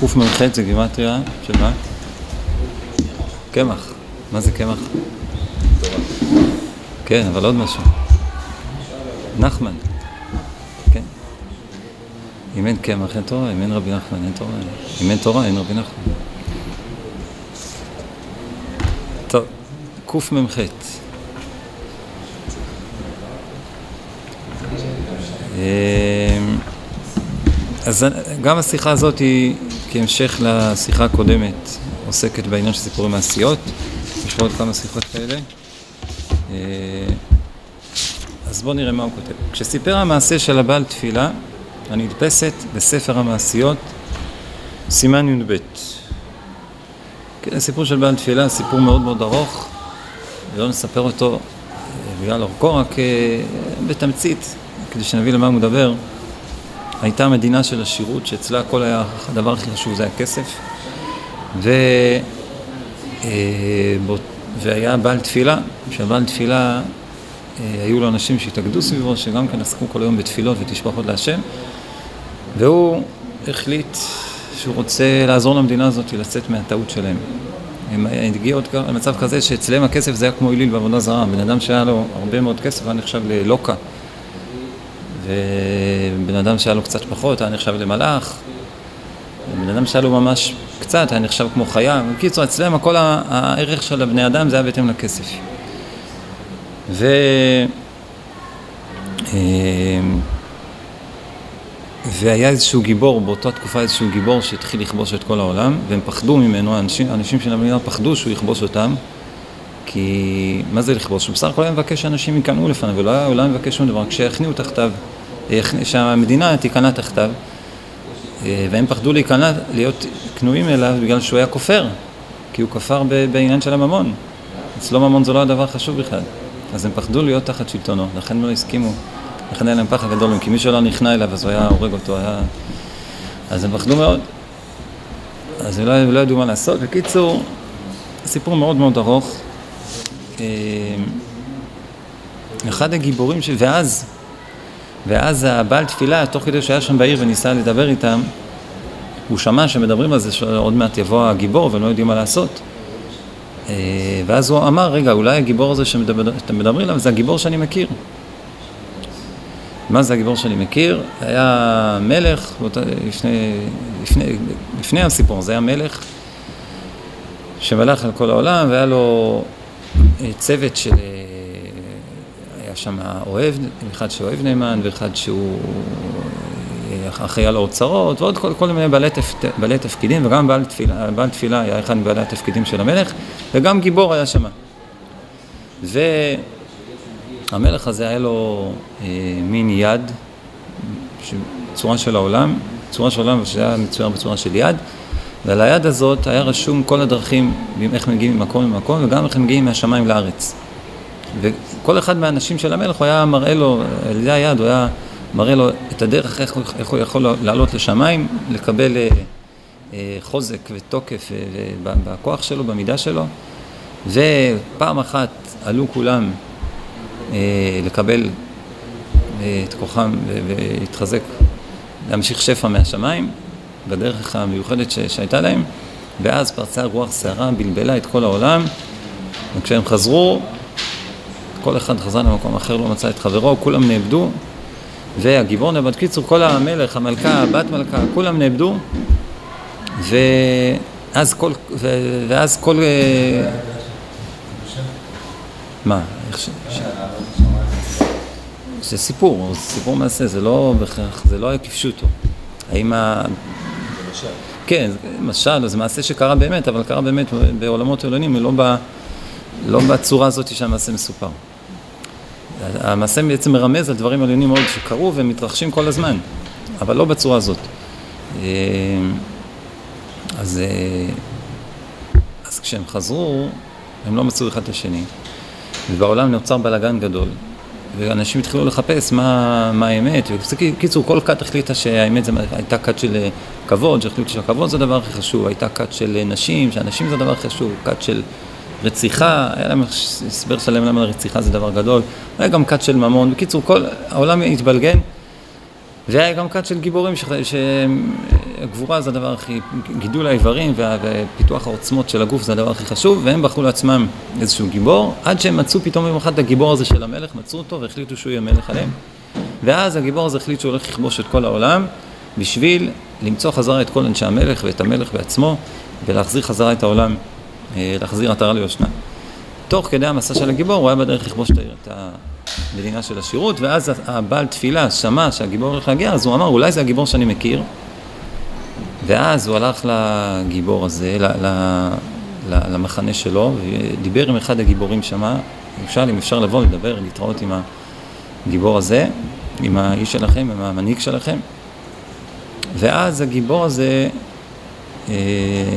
קמ"ח זה גימטריה של מה? קמח. מה זה קמח? כן, אבל עוד משהו. נחמן. כן. אם אין קמח אין תורה, אם אין רבי נחמן אין תורה. אם אין תורה אין רבי נחמן. טוב, קמ"ח. אז גם השיחה הזאת היא כהמשך לשיחה הקודמת, עוסקת בעניין של סיפורי מעשיות. יש עוד כמה שיחות כאלה. אה, אז בואו נראה מה הוא כותב. כשסיפר המעשה של הבעל תפילה, הנדפסת בספר המעשיות, סימן י"ב. כן, הסיפור של בעל תפילה, סיפור מאוד מאוד ארוך, ולא נספר אותו אה, בגלל אורכו, רק אה, בתמצית, כדי שנבין למה הוא מדבר. הייתה מדינה של עשירות, שאצלה הכל היה, הדבר הכי חשוב זה הכסף. ו... אה, והיה בעל תפילה, שהבעל תפילה, אה, היו לו אנשים שהתאגדו סביבו, שגם כן עסקו כל היום בתפילות ותשבחות להשם, והוא החליט שהוא רוצה לעזור למדינה הזאת לצאת מהטעות שלהם. הם הגיעו למצב כזה שאצלם הכסף זה היה כמו אליל בעבודה זרה, בן אדם שהיה לו הרבה מאוד כסף היה נחשב ללוקה. ובן אדם שהיה לו קצת פחות היה נחשב למלאך, ובן אדם שהיה לו ממש קצת היה נחשב כמו חיה. בקיצור, אצלם כל הערך של הבני אדם זה היה בהתאם לכסף. ו... אה, והיה איזשהו גיבור, באותה תקופה איזשהו גיבור שהתחיל לכבוש את כל העולם, והם פחדו ממנו, אנשים, אנשים של המדינה פחדו שהוא יכבוש אותם, כי מה זה לכבוש? הוא בסך הכל היה מבקש שאנשים ייכנעו לפניו, ולא היה מבקש שום דבר, כשיכניעו תחתיו שהמדינה תיכנע תחתיו, אה, והם פחדו להיכנע, להיות כנועים אליו בגלל שהוא היה כופר, כי הוא כפר בעניין של הממון. אצלו ממון זה לא הדבר החשוב בכלל. אז הם פחדו להיות תחת שלטונו, לכן לא הסכימו, לכן היה להם פחד גדול, כי מי שלא נכנע אליו אז הוא היה הורג אותו, היה... אז הם פחדו מאוד. אז הם לא, לא ידעו מה לעשות. בקיצור, סיפור מאוד מאוד ארוך. אה, אחד הגיבורים ש... ואז ואז הבעל תפילה, תוך כדי שהיה שם בעיר וניסה לדבר איתם, הוא שמע שמדברים על זה שעוד מעט יבוא הגיבור והם לא יודעים מה לעשות. אה, ואז הוא אמר, רגע, אולי הגיבור הזה שאתם מדברים עליו זה הגיבור שאני מכיר. מה זה הגיבור שאני מכיר? היה מלך, לפני, לפני, לפני הסיפור, זה היה מלך שמלך על כל העולם והיה לו אה, צוות של שם אוהב, אחד שאוהב נאמן ואחד שהוא אה, אחראי על האוצרות ועוד כל, כל מיני בעלי, תפ, בעלי תפקידים וגם בעל תפילה, בעל תפילה היה אחד מבעלי התפקידים של המלך וגם גיבור היה שם. והמלך הזה היה לו אה, מין יד, צורה של העולם, צורה של העולם שהיה מצויר בצורה של יד ועל היד הזאת היה רשום כל הדרכים, איך מגיעים ממקום למקום וגם איך מגיעים מהשמיים לארץ. וכל אחד מהאנשים של המלך, הוא היה מראה לו, על ידי היד, הוא היה מראה לו את הדרך, איך, איך הוא יכול לעלות לשמיים, לקבל אה, אה, חוזק ותוקף אה, בכוח שלו, במידה שלו. ופעם אחת עלו כולם אה, לקבל אה, את כוחם ולהתחזק, להמשיך שפע מהשמיים, בדרך המיוחדת שהייתה להם, ואז פרצה רוח סערה, בלבלה את כל העולם, וכשהם חזרו, כל אחד חזר למקום אחר, לא מצא את חברו, כולם נאבדו, והגיבור נאבד. קיצור, כל המלך, המלכה, הבת מלכה, כולם נאבדו, ואז כל, ואז כל... אה, מה? איך ש... זה סיפור, זה סיפור מעשה, זה לא בהכרח, זה לא היה כפשוטו. האם ה... כן, משל, זה מעשה שקרה באמת, אבל קרה באמת בעולמות עליונים, לא, ב... לא בצורה הזאת שהמעשה מסופר. המעשה בעצם מרמז על דברים עליונים מאוד שקרו והם מתרחשים כל הזמן, אבל לא בצורה הזאת. אה, אז, אה, אז כשהם חזרו, הם לא מצאו אחד את השני, ובעולם נוצר בלאגן גדול, ואנשים התחילו לחפש מה, מה האמת, בקיצור כל כת החליטה שהאמת זה, הייתה כת של אה, כבוד, שהחליטו שהכבוד זה הדבר הכי חשוב, הייתה כת של נשים, שהנשים זה הדבר הכי חשוב, כת של רציחה, היה להם הסבר שלם למה רציחה זה דבר גדול, היה גם כת של ממון, בקיצור, כל העולם התבלגן, והיה גם כת של גיבורים, שהגבורה זה הדבר הכי, גידול האיברים ופיתוח העוצמות של הגוף זה הדבר הכי חשוב, והם בחרו לעצמם איזשהו גיבור, עד שהם מצאו פתאום יום אחד את הגיבור הזה של המלך, מצאו אותו והחליטו שהוא יהיה מלך עליהם. ואז הגיבור הזה החליט שהוא הולך לכבוש את כל העולם, בשביל למצוא חזרה את כל אנשי המלך ואת המלך בעצמו, ולהחזיר חזרה את העולם, להחזיר עטרה ליושנה. תוך כדי המסע של הגיבור הוא היה בדרך לכבוש את המדינה של השירות, ואז הבעל תפילה שמע שהגיבור הולך להגיע, אז הוא אמר, אולי זה הגיבור שאני מכיר. ואז הוא הלך לגיבור הזה, למחנה שלו, ודיבר עם אחד הגיבורים שמה, אפשר, אם אפשר לבוא לדבר, להתראות עם הגיבור הזה, עם האיש שלכם, עם המנהיג שלכם. ואז הגיבור הזה אה,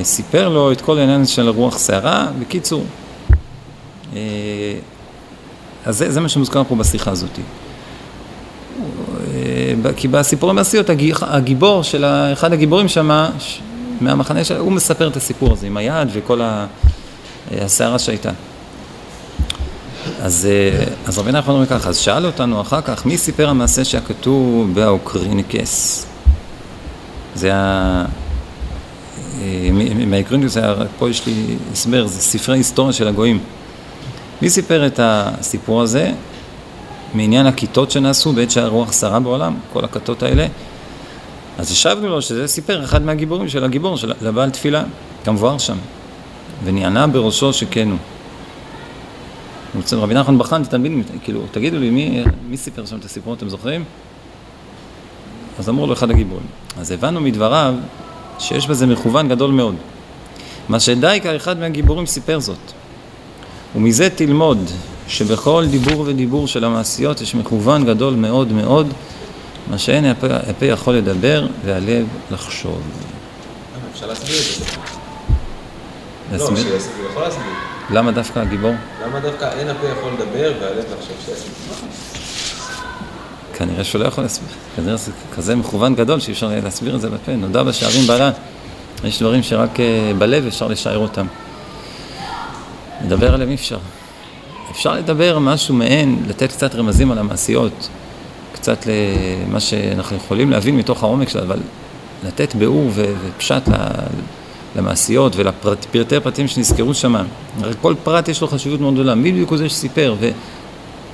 סיפר לו את כל העניין של רוח סערה. בקיצור, אה, אז זה, זה מה שמוזכר פה בשיחה הזאת. אה, כי בסיפור המעשיות הגיבור של אחד הגיבורים שם, מהמחנה שלו, הוא מספר את הסיפור הזה עם היד וכל הסערה שהייתה. אז, אה, אז רבי נחמן אומר ככה, אז שאל אותנו אחר כך, מי סיפר המעשה שהיה כתוב באוקריניקס? זה ה... מהאוקריניקס, פה יש לי הסבר, זה ספרי היסטוריה של הגויים. מי סיפר את הסיפור הזה? מעניין הכיתות שנעשו בעת שהיה רוח שרה בעולם, כל הכתות האלה. אז השבנו לו שזה סיפר אחד מהגיבורים של הגיבור, של הבעל תפילה, כמבואר שם. ונענה בראשו שכן הוא. רבי נחמן בחן את התלמידים, כאילו, תגידו לי, מי, מי סיפר שם את הסיפור, אתם זוכרים? אז אמרו לו אחד הגיבורים. אז הבנו מדבריו שיש בזה מכוון גדול מאוד. מה שדייקה אחד מהגיבורים סיפר זאת. ומזה תלמוד שבכל דיבור ודיבור של המעשיות יש מכוון גדול מאוד מאוד, מה שאין הפה, הפה יכול לדבר והלב לחשוב. אפשר להסביר את זה. לא, שיסביר, יכול להסביר. למה דווקא הגיבור? למה דווקא אין הפה יכול לדבר והלב לחשוב שיסביר? כנראה שהוא לא יכול להסביר. כנראה זה כזה מכוון גדול שאי אפשר להסביר את זה בפה. נודע בשערים בעלה. יש דברים שרק אה, בלב אפשר לשער אותם. לדבר עליהם אי אפשר. אפשר לדבר משהו מעין, לתת קצת רמזים על המעשיות, קצת למה שאנחנו יכולים להבין מתוך העומק שלה, אבל לתת ביאור ופשט למעשיות ולפרטי פרטים שנזכרו שם. הרי כל פרט יש לו חשיבות מאוד גדולה, מי בדיוק הוא זה שסיפר,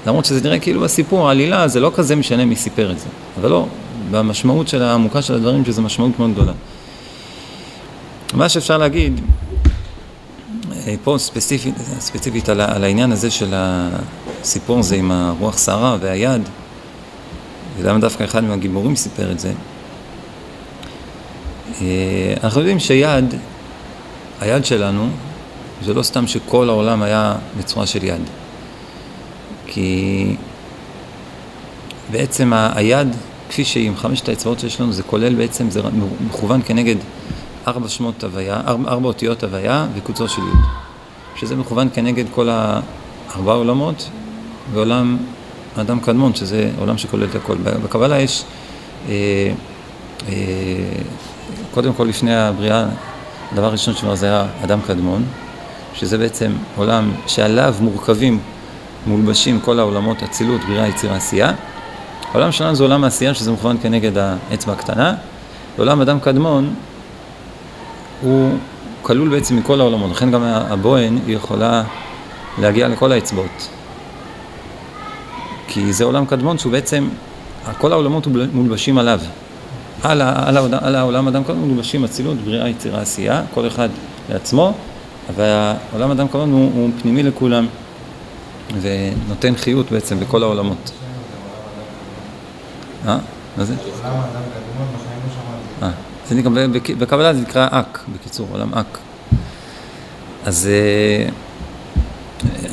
ולמרות שזה נראה כאילו בסיפור, העלילה זה לא כזה משנה מי סיפר את זה, אבל לא, במשמעות של העמוקה של הדברים, שזו משמעות מאוד גדולה. מה שאפשר להגיד, אה, פה ספציפית, ספציפית על, על העניין הזה של הסיפור הזה עם הרוח סערה והיד, ולמה דווקא אחד מהגיבורים סיפר את זה. אה, אנחנו יודעים שיד, היד שלנו, זה לא סתם שכל העולם היה בצורה של יד. כי בעצם היד, כפי שהיא עם חמשת האצבעות שיש לנו, זה כולל בעצם, זה מכוון כנגד ארבע שמות הוויה, ארבע, ארבע אותיות הוויה וקוצו של י', שזה מכוון כנגד כל הארבע עולמות ועולם אדם קדמון, שזה עולם שכולל את הכל. בקבלה יש, אה, אה, קודם כל לפני הבריאה, הדבר הראשון שאומר זה היה אדם קדמון, שזה בעצם עולם שעליו מורכבים, מולבשים כל העולמות, אצילות, בריאה, יצירה, עשייה. העולם שלנו זה עולם העשייה שזה מכוון כנגד האצבע הקטנה, ועולם אדם קדמון הוא כלול בעצם מכל העולמות, לכן גם הבוהן היא יכולה להגיע לכל האצבעות. כי זה עולם קדמון שהוא בעצם, כל העולמות מולבשים עליו. על, על, על, על העולם אדם קדמון מולבשים אצילות, בריאה, יצירה, עשייה, כל אחד לעצמו, אבל העולם אדם קדמון הוא, הוא פנימי לכולם ונותן חיות בעצם בכל העולמות. אה? מה זה? אה. זה נקרא, בקבלה זה נקרא אק, בקיצור, עולם אק. אז אה,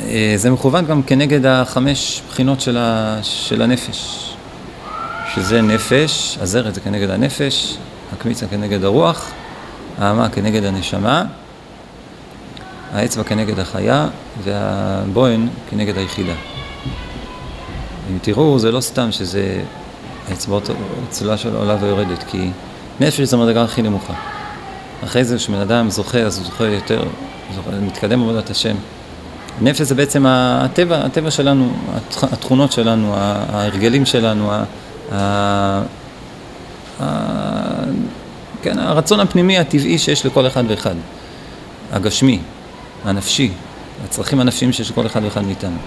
אה, זה מכוון גם כנגד החמש בחינות של, של הנפש, שזה נפש, הזרת זה כנגד הנפש, הקמיצה כנגד הרוח, האמה כנגד הנשמה, האצבע כנגד החיה והבוהן כנגד היחידה. אם תראו, זה לא סתם שזה האצבעות, הצלולה של עולה ויורדת, כי נפש זה המדרגה הכי נמוכה. אחרי זה כשבן אדם זוכה, אז הוא זוכה יותר, זוכה, מתקדם בעבודת השם. נפש זה בעצם הטבע, הטבע שלנו, התכונות שלנו, ההרגלים שלנו, כן, הרצון הפנימי הטבעי שיש לכל אחד ואחד, הגשמי, הנפשי, הצרכים הנפשיים שיש לכל אחד ואחד מאיתנו.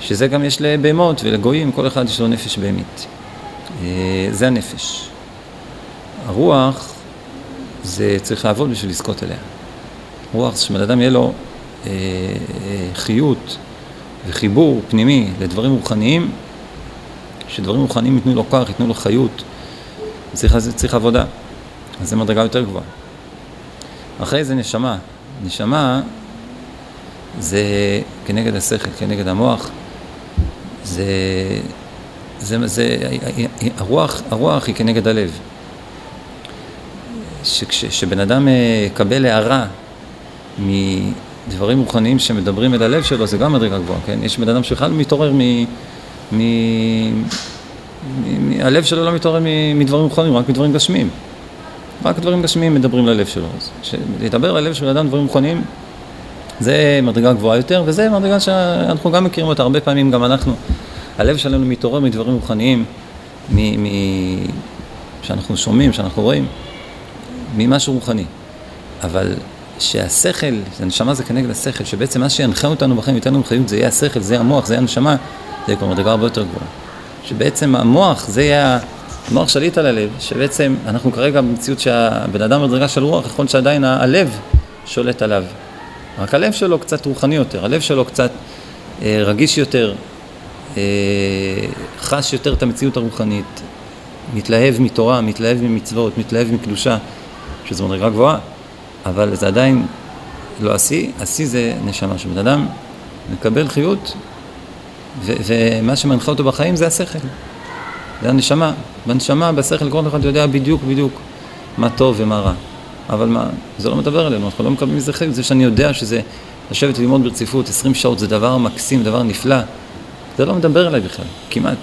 שזה גם יש לבהמות ולגויים, כל אחד יש לו נפש בהמית. אה, זה הנפש. הרוח, זה צריך לעבוד בשביל לזכות אליה. רוח, שבן אדם יהיה לו אה, אה, חיות וחיבור פנימי לדברים רוחניים, שדברים רוחניים ייתנו לו כוח, ייתנו לו חיות, צריך, צריך עבודה. אז זה מדרגה יותר גבוהה. אחרי זה נשמה. נשמה זה כנגד השכל, כנגד המוח. זה, זה, זה, הרוח, הרוח היא כנגד הלב. כשבן אדם יקבל הערה מדברים רוחניים שמדברים אל הלב שלו, זה גם מדרגה גבוהה, כן? יש בן אדם שבכלל מתעורר מ... מ... מ... הלב שלו לא מתעורר מדברים רוחניים, רק מדברים גשמיים. רק דברים גשמיים מדברים ללב שלו. לדבר ללב של אדם דברים רוחניים, זה מדרגה גבוהה יותר, וזה מדרגה שאנחנו גם מכירים אותה, הרבה פעמים גם אנחנו. הלב שלנו מתעורר מדברים רוחניים, מ... מ... שאנחנו שומעים, שאנחנו רואים, ממשהו רוחני. אבל שהשכל, הנשמה זה כנגד השכל, שבעצם מה שינחה אותנו בחיים, ייתן לנו חיות, זה יהיה השכל, זה יהיה המוח, זה יהיה הנשמה, זה כבר מדרגה הרבה יותר גבוהה. שבעצם המוח, זה יהיה המוח שליט על הלב, שבעצם אנחנו כרגע במציאות שהבן אדם במדרגה של רוח, יכול להיות שעדיין הלב שולט עליו. רק הלב שלו קצת רוחני יותר, הלב שלו קצת אה, רגיש יותר, אה, חש יותר את המציאות הרוחנית, מתלהב מתורה, מתלהב ממצוות, מתלהב מקדושה, שזו מדרגה גבוהה. אבל זה עדיין לא השיא, השיא זה נשמה, שבן אדם מקבל חיות, ו- ומה שמנחה אותו בחיים זה השכל, זה הנשמה. בנשמה, בשכל, כל אחד יודע בדיוק בדיוק מה טוב ומה רע. אבל מה, זה לא מדבר אלינו, אנחנו לא מקבלים מזה חלק, זה שאני יודע שזה לשבת וללמוד ברציפות 20 שעות זה דבר מקסים, דבר נפלא, זה לא מדבר אליי בכלל, כמעט.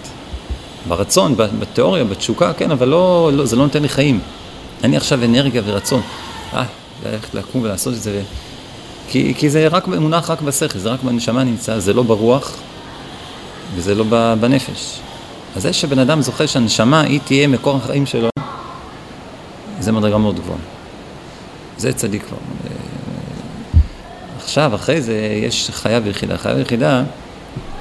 ברצון, בתיאוריה, בתשוקה, כן, אבל לא, לא, זה לא נותן לי חיים. לי עכשיו אנרגיה ורצון. אה, ללכת לקום ולעשות את זה, כי, כי זה רק, מונח רק בשכל, זה רק בנשמה נמצא, זה לא ברוח וזה לא בנפש. אז זה שבן אדם זוכה שהנשמה היא תהיה מקור החיים שלו, זה מדרגה מאוד גבוהה. זה צדיק כבר. עכשיו, אחרי זה, יש חיה ויחידה. חיה ויחידה,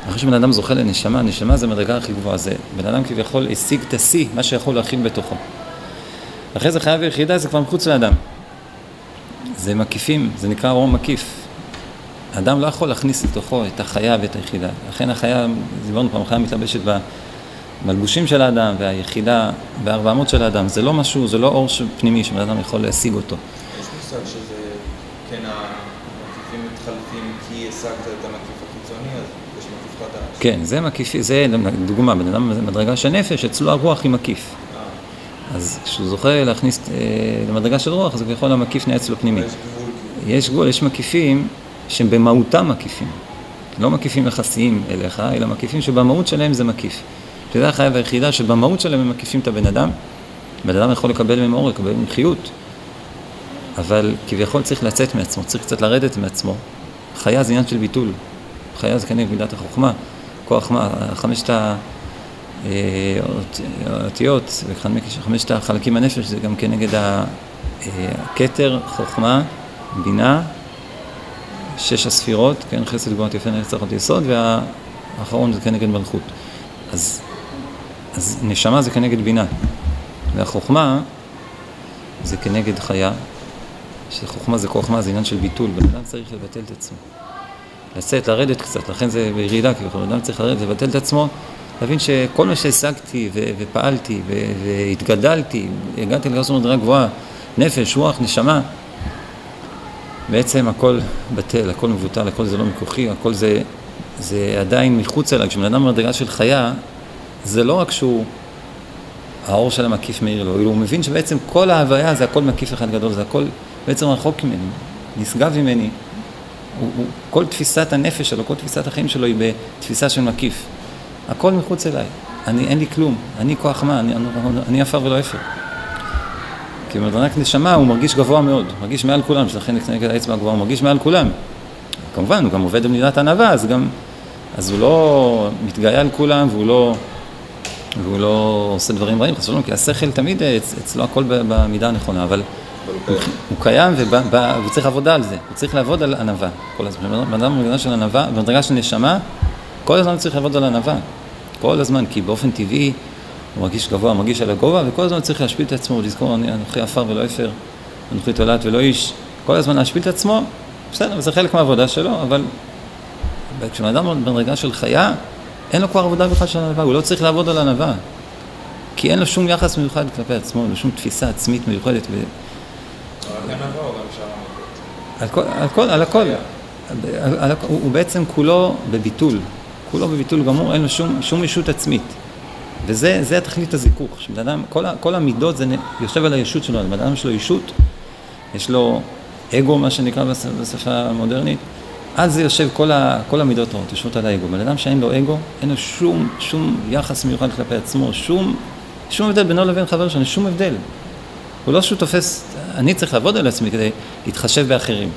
אחרי שבן אדם זוכה לנשמה, נשמה זה מדרגה הכי גבוהה. זה בן אדם כביכול השיג את השיא, מה שיכול להכיל בתוכו. אחרי זה חיה ויחידה זה כבר מחוץ לאדם. זה מקיפים, זה נקרא רום מקיף. האדם לא יכול להכניס לתוכו את החיה ואת היחידה. לכן החיה, דיברנו פעם, החיה מתלבשת במלבושים של האדם והיחידה בארבע אמות של האדם. זה לא משהו, זה לא אור פנימי שבן אדם יכול להשיג אותו. יש מושג שזה, כן, המקיפים מתחלפים כי השגת את המקיף החיצוני, אז יש מקיף חדש. כן, זה מקיף, זה דוגמה, בן אדם במדרגה של נפש, אצלו הרוח היא מקיף. אז כשהוא זוכה להכניס אה, למדרגה של רוח, אז כביכול המקיף נהיה אצלו פנימי. יש גבול, יש מקיפים שהם במהותם מקיפים. לא מקיפים יחסיים אליך, אלא מקיפים שבמהות שלהם זה מקיף. שזה החיה והיחידה שבמהות שלהם הם מקיפים את הבן אדם. בן אדם יכול לקבל מהם אור, לקבל מהם חיות, אבל כביכול צריך לצאת מעצמו, צריך קצת לרדת מעצמו. חיה זה עניין של ביטול. חיה זה כנראה מידת החוכמה. כוח מה, חמשת. האותיות, וחמשת החלקים הנפש זה גם כנגד הכתר, חוכמה, בינה, שש הספירות, כן, חסד גבוהות יפה נצח יסוד, והאחרון זה כנגד מלכות. אז, אז נשמה זה כנגד בינה, והחוכמה זה כנגד חיה, שחוכמה זה כוח מה, זה עניין של ביטול, בן אדם צריך לבטל את עצמו. לצאת, לרדת קצת, לכן זה בירידה, כי בן אדם צריך לרדת, לבטל את עצמו, להבין שכל מה שהשגתי ופעלתי והתגדלתי, הגעתי לגרסון מדרגה גבוהה, נפש, רוח, נשמה, בעצם הכל בטל, הכל מבוטל, הכל זה לא מכוחי, הכל זה, זה עדיין מחוץ אליי. כשבן אדם במדרגה של חיה, זה לא רק שהוא, האור של המקיף מאיר לו, הוא מבין שבעצם כל ההוויה זה הכל מקיף אחד גדול, זה הכל בעצם רחוק ממני, נשגב ממני. הוא, הוא, כל תפיסת הנפש שלו, כל תפיסת החיים שלו היא בתפיסה של מקיף. הכל מחוץ אליי. אני, אין לי כלום. אני כוח מה? אני, אני, אני עפר ולא אפר. כי במדרנק נשמה הוא מרגיש גבוה מאוד, מרגיש מעל כולם, שלכן נגד האצבע הגבוהה, הוא מרגיש מעל כולם. כמובן, הוא גם עובד במדינת ענווה, אז גם... אז הוא לא מתגאה על כולם והוא לא והוא לא עושה דברים רעים, חס ושלום, כי השכל תמיד אצלו הכל במידה הנכונה, אבל הוא, הוא קיים. והוא צריך עבודה על זה, הוא צריך לעבוד על ענווה כל הזמן. בן אדם במדרגה של ענווה, במדרגה של נשמה, כל הזמן צריך לעבוד על ענווה, כל הזמן, כי באופן טבעי הוא מרגיש גבוה, מרגיש על הגובה, וכל הזמן צריך להשפיל את עצמו ולזכור, אנוכי עפר ולא אפר, אנוכי תולעת ולא איש, כל הזמן להשפיל את עצמו, בסדר, זה חלק מהעבודה שלו, אבל כשבן אדם במדרגה של חיה, אין לו כבר עבודה בכלל של ענווה, הוא לא צריך לעבוד על ענווה. כי אין לו שום יחס מיוחד כלפי עצמו, אין לו שום תפיסה עצמית מיוחדת. ו... על הכל, על הכל, על הכל. הוא בעצם כולו בביטול, כולו בביטול גמור, אין לו שום, שום ישות עצמית. וזה התכלית הזיכוך, שבן אדם, כל, כל המידות זה יושב על הישות שלו, בן אדם יש לו ישות, יש לו אגו, מה שנקרא בשפה המודרנית, אז זה יושב, כל, ה, כל המידות רעות יושבות על האגו. בן אדם שאין לו אגו, אין לו שום, שום יחס מיוחד כלפי עצמו, שום, שום הבדל בינו לבין חבר שלנו, שום הבדל. הוא לא שהוא תופס, אני צריך לעבוד על עצמי כדי להתחשב באחרים.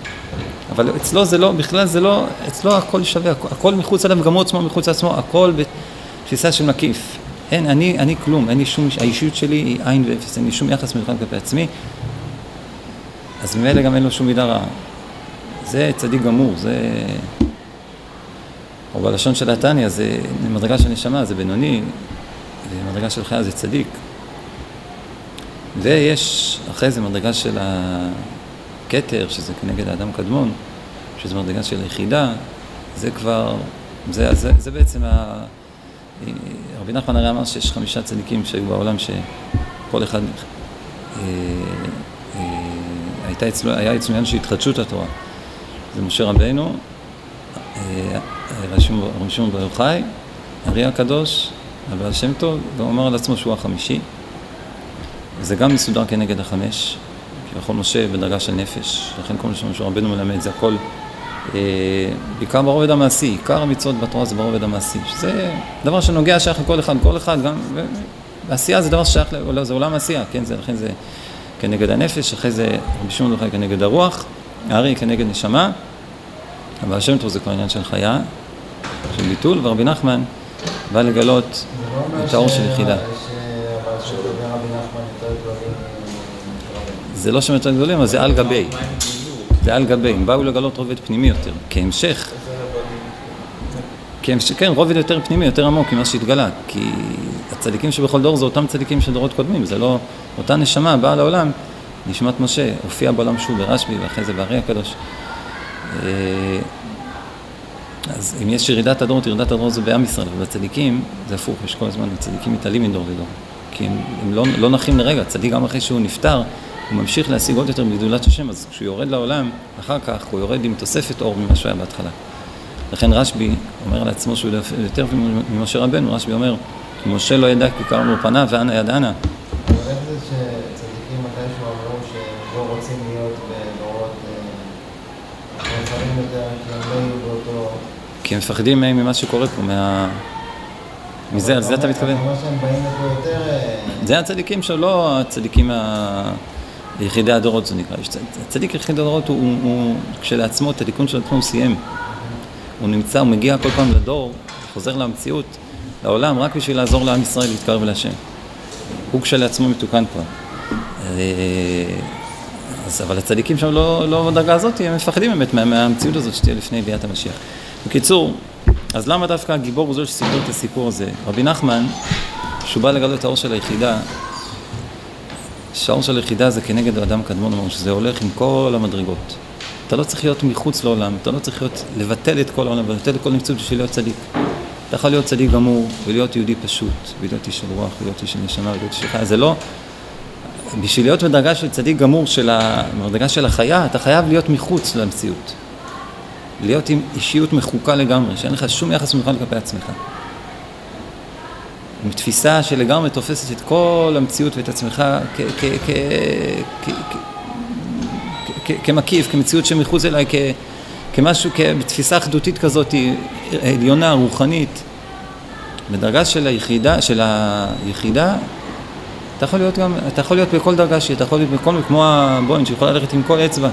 אבל אצלו זה לא, בכלל זה לא, אצלו הכל שווה, הכל מחוץ אליו, גם הוא עצמו מחוץ לעצמו, הכל בתפיסה של מקיף. אין, אני, אני כלום, אין לי שום, האישיות שלי היא עין ואפס, אין לי שום יחס מיוחד כלפי עצמי, אז ממילא גם אין לו שום מידה רעה. זה צדיק גמור, זה... או בלשון של התניא, זה מדרגה של נשמה, זה בינוני, ומדרגה של חיה זה צדיק. ויש אחרי זה מדרגה של הכתר, שזה כנגד האדם קדמון, שזה מדרגה של היחידה, זה כבר, זה, זה, זה בעצם ה... רבי נחמן הרי אמר שיש חמישה צדיקים שהיו בעולם שכל אחד, אה, אה, הייתה אצלו, היה אצלו עניין של התחדשות התורה. זה משה רבינו, אה, רבי שמעון בר יוחאי, ארי הקדוש, הבעל שם טוב, והוא אמר על עצמו שהוא החמישי. זה גם מסודר כנגד החמש, כביכול משה בדרגה של נפש, לכן כל מה שמשה רבנו מלמד זה הכל אה, בעיקר ברובד המעשי, עיקר המצוות בתורה זה ברובד המעשי, שזה דבר שנוגע, שייך לכל אחד, כל אחד, גם, ועשייה זה דבר ששייך, לא, זה עולם עשייה, כן, זה, לכן זה כנגד הנפש, אחרי זה רבי שמעון כנגד הרוח, הארי כנגד נשמה, אבל השם טוב זה כבר עניין של חיה, של ביטול, ורבי נחמן בא לגלות את האור של יחידה. זה לא שהם יותר גדולים, אבל זה על גבי. זה על גבי, הם באו לגלות רובד פנימי יותר. כהמשך, כן, רובד יותר פנימי, יותר עמוק ממה שהתגלה, כי הצדיקים שבכל דור זה אותם צדיקים של דורות קודמים, זה לא, אותה נשמה באה לעולם, נשמת משה, הופיע בעולם שוב ברשב"י ואחרי זה בארי הקדוש. אה, אז אם יש ירידת הדורות, ירידת הדורות זה בעם ישראל, ובצדיקים זה הפוך, יש כל הזמן, הצדיקים מתעלים מדור לדור. כי הם, הם לא, לא נחים לרגע, צדיק גם אחרי שהוא נפטר, הוא ממשיך להשיג עוד יותר בגדולת השם, אז כשהוא יורד לעולם, אחר כך הוא יורד עם תוספת אור ממה שהוא היה בהתחלה. לכן רשב"י אומר לעצמו שהוא יותר ממשה רבנו, רשב"י אומר, משה לא ידע כי קראנו פניו ואנה יד אנה. איך זה שצדיקים מתישהו אמרו שהם לא רוצים להיות בדורות מאוחרים אה, יותר, כי הם לא יהיו באותו... כי הם מפחדים ממה שקורה פה, מה... מזה, על זה אתה מתכוון? אתה אומר שהם באים לפה יותר... אה, זה הצדיקים שלא הצדיקים יחידי הדורות זה נקרא. צדיק יחידי הדורות הוא, הוא, הוא כשלעצמו, את התיקון של עצמו הוא סיים. הוא נמצא, הוא מגיע כל פעם לדור, חוזר למציאות, לעולם, רק בשביל לעזור לעם ישראל להתקרב להשם. הוא כשלעצמו מתוקן כבר. אז, אבל הצדיקים שם לא, לא בדרגה הזאת, הם מפחדים באמת מה, מהמציאות הזאת שתהיה לפני ביאת המשיח. בקיצור, אז למה דווקא הגיבור הוא זה שסיפר את הסיפור הזה? רבי נחמן, שהוא בא לגלות את האור של היחידה, שעון של יחידה זה כנגד האדם קדמון, אמרנו שזה הולך עם כל המדרגות. אתה לא צריך להיות מחוץ לעולם, אתה לא צריך להיות, לבטל את כל העולם, לבטל את כל המציאות בשביל להיות צדיק. אתה יכול להיות צדיק גמור, ולהיות יהודי פשוט, ולהיות איש של רוח, ולהיות איש של נשמה, ולהיות איש של חיה. זה לא... בשביל להיות בדרגה של צדיק גמור, של בדרגה של החיה, אתה חייב להיות מחוץ למציאות. להיות עם אישיות מחוקה לגמרי, שאין לך שום יחס מיוחד כלפי עצמך. עם תפיסה שלגמרי תופסת את כל המציאות ואת עצמך כמקיף, כמציאות שמחוץ אליי, כמשהו, בתפיסה אחדותית כזאת עליונה, רוחנית. בדרגה של היחידה, של היחידה, אתה יכול להיות גם, אתה יכול להיות בכל דרגה שהיא, אתה יכול להיות בכל, כמו הבוין שיכול ללכת עם כל אצבע.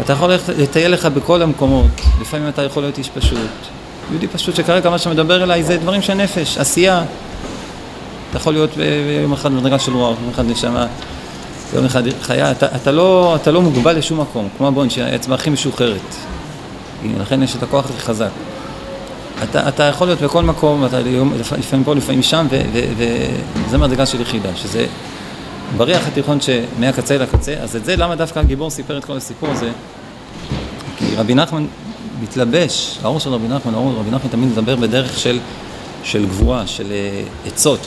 אתה יכול לטייל לך בכל המקומות, לפעמים אתה יכול להיות איש פשוט, יהודי פשוט שכרגע מה שמדבר אליי זה דברים של נפש, עשייה. אתה יכול להיות ביום אחד במדרגה של רוח, יום אחד נשמה, יום אחד חיה, אתה, אתה, לא, אתה לא מוגבל לשום מקום, כמו הבון שהאצבע הכי משוחררת. לכן יש את הכוח הכי חזק. אתה, אתה יכול להיות בכל מקום, אתה לפעמים פה, לפעמים שם, וזה מדרגה של יחידה, שזה בריח התיכון שמהקצה לקצה, אז את זה, למה דווקא הגיבור סיפר את כל הסיפור הזה? כי רבי נחמן מתלבש, האור של רבי נחמן, האור של רבי נחמן תמיד מדבר בדרך של, של גבורה, של uh, עצות,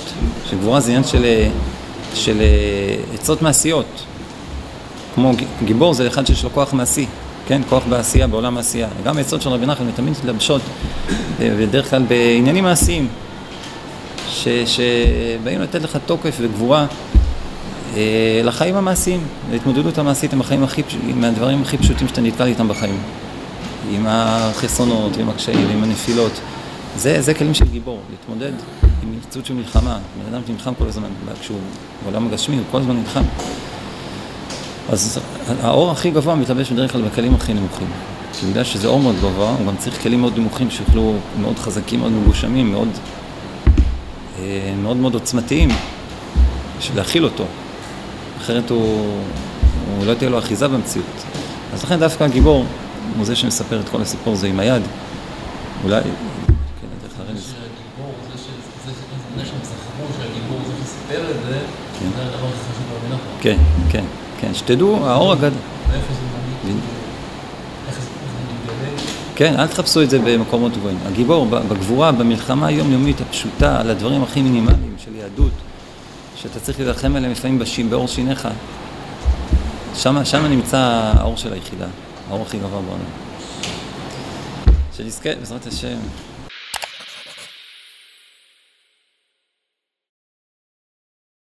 שגבורה זה עניין של, uh, של uh, עצות מעשיות, כמו גיבור זה אחד שיש לו כוח מעשי, כן, כוח בעשייה, בעולם העשייה. גם העצות של רבי נחמן תמיד מתלבשות בדרך כלל בעניינים מעשיים, ש, שבאים לתת לך תוקף וגבורה אה, לחיים המעשיים, להתמודדות המעשית עם החיים הכי, עם הדברים הכי פשוטים שאתה נתקל איתם בחיים. עם החסרונות, עם הקשיים, עם הנפילות. זה, זה כלים של גיבור, להתמודד עם מציאות של מלחמה. בן אדם שנלחם כל הזמן, כשהוא בעולם הגשמי, הוא כל הזמן נלחם. אז האור הכי גבוה מתלבש בדרך כלל בכלים הכי נמוכים. כי בגלל שזה אור מאוד גבוה, הוא גם צריך כלים מאוד נמוכים שיוכלו, מאוד חזקים, מאוד מגושמים, מאוד אה, מאוד, מאוד עוצמתיים, בשביל להכיל אותו. אחרת הוא, הוא לא תהיה לו אחיזה במציאות. אז לכן דווקא הגיבור הוא זה שמספר את כל הסיפור הזה עם היד. אולי... כן. כן, כן, כן, שתדעו, האור הגדול. כן, אל תחפשו את זה במקומות גבוהים. הגיבור, בגבורה, במלחמה היומיומית הפשוטה, על הדברים הכי מינימליים של יהדות, שאתה צריך להילחם עליהם לפעמים בשים, באור שיניך. שם, שם נמצא האור של היחידה, האור הכי גבוה בעולם. שנזכה, בעזרת השם.